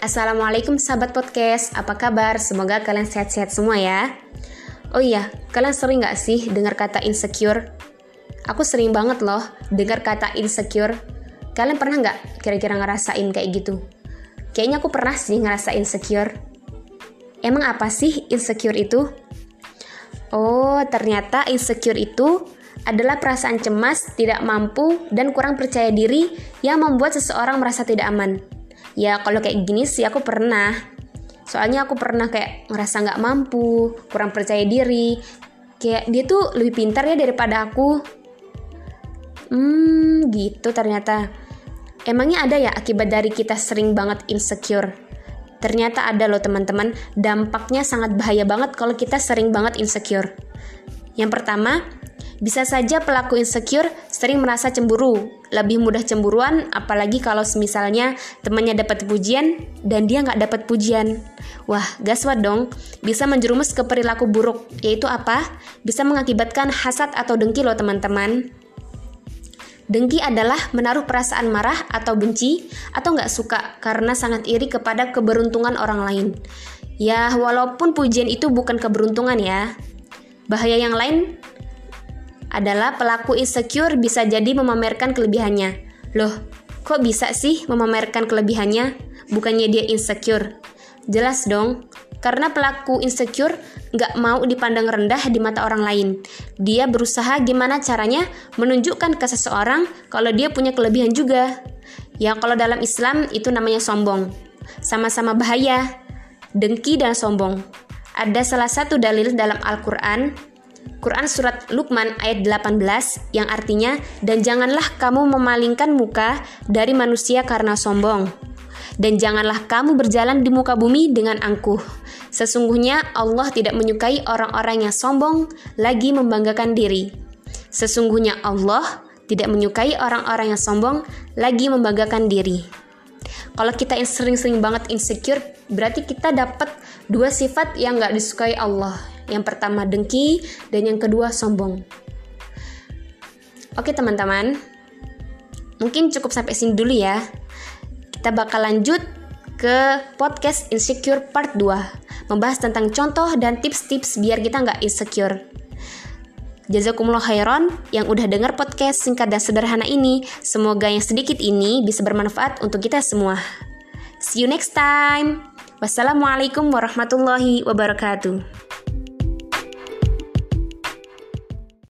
Assalamualaikum sahabat podcast, apa kabar? Semoga kalian sehat-sehat semua ya. Oh iya, kalian sering gak sih dengar kata insecure? Aku sering banget loh dengar kata insecure. Kalian pernah nggak kira-kira ngerasain kayak gitu? Kayaknya aku pernah sih ngerasa insecure. Emang apa sih insecure itu? Oh, ternyata insecure itu adalah perasaan cemas, tidak mampu, dan kurang percaya diri yang membuat seseorang merasa tidak aman ya kalau kayak gini sih aku pernah. Soalnya aku pernah kayak ngerasa nggak mampu kurang percaya diri. Kayak dia tuh lebih pintar ya daripada aku. Hmm gitu ternyata. Emangnya ada ya akibat dari kita sering banget insecure? Ternyata ada loh teman-teman. Dampaknya sangat bahaya banget kalau kita sering banget insecure. Yang pertama bisa saja pelaku insecure sering merasa cemburu, lebih mudah cemburuan, apalagi kalau misalnya temannya dapat pujian dan dia nggak dapat pujian. Wah, gaswat dong, bisa menjerumus ke perilaku buruk, yaitu apa? Bisa mengakibatkan hasad atau dengki loh teman-teman. Dengki adalah menaruh perasaan marah atau benci atau nggak suka karena sangat iri kepada keberuntungan orang lain. Ya, walaupun pujian itu bukan keberuntungan ya. Bahaya yang lain adalah pelaku insecure bisa jadi memamerkan kelebihannya. Loh, kok bisa sih memamerkan kelebihannya? Bukannya dia insecure? Jelas dong, karena pelaku insecure nggak mau dipandang rendah di mata orang lain. Dia berusaha gimana caranya menunjukkan ke seseorang kalau dia punya kelebihan juga. Ya kalau dalam Islam itu namanya sombong. Sama-sama bahaya, dengki dan sombong. Ada salah satu dalil dalam Al-Quran Quran Surat Luqman ayat 18 yang artinya, Dan janganlah kamu memalingkan muka dari manusia karena sombong. Dan janganlah kamu berjalan di muka bumi dengan angkuh. Sesungguhnya Allah tidak menyukai orang-orang yang sombong lagi membanggakan diri. Sesungguhnya Allah tidak menyukai orang-orang yang sombong lagi membanggakan diri. Kalau kita sering-sering banget insecure, berarti kita dapat dua sifat yang gak disukai Allah, yang pertama dengki dan yang kedua sombong. Oke teman-teman, mungkin cukup sampai sini dulu ya. Kita bakal lanjut ke podcast Insecure Part 2 Membahas tentang contoh dan tips-tips biar kita nggak insecure. Jazakumullah khairan yang udah denger podcast singkat dan sederhana ini. Semoga yang sedikit ini bisa bermanfaat untuk kita semua. See you next time. Wassalamualaikum warahmatullahi wabarakatuh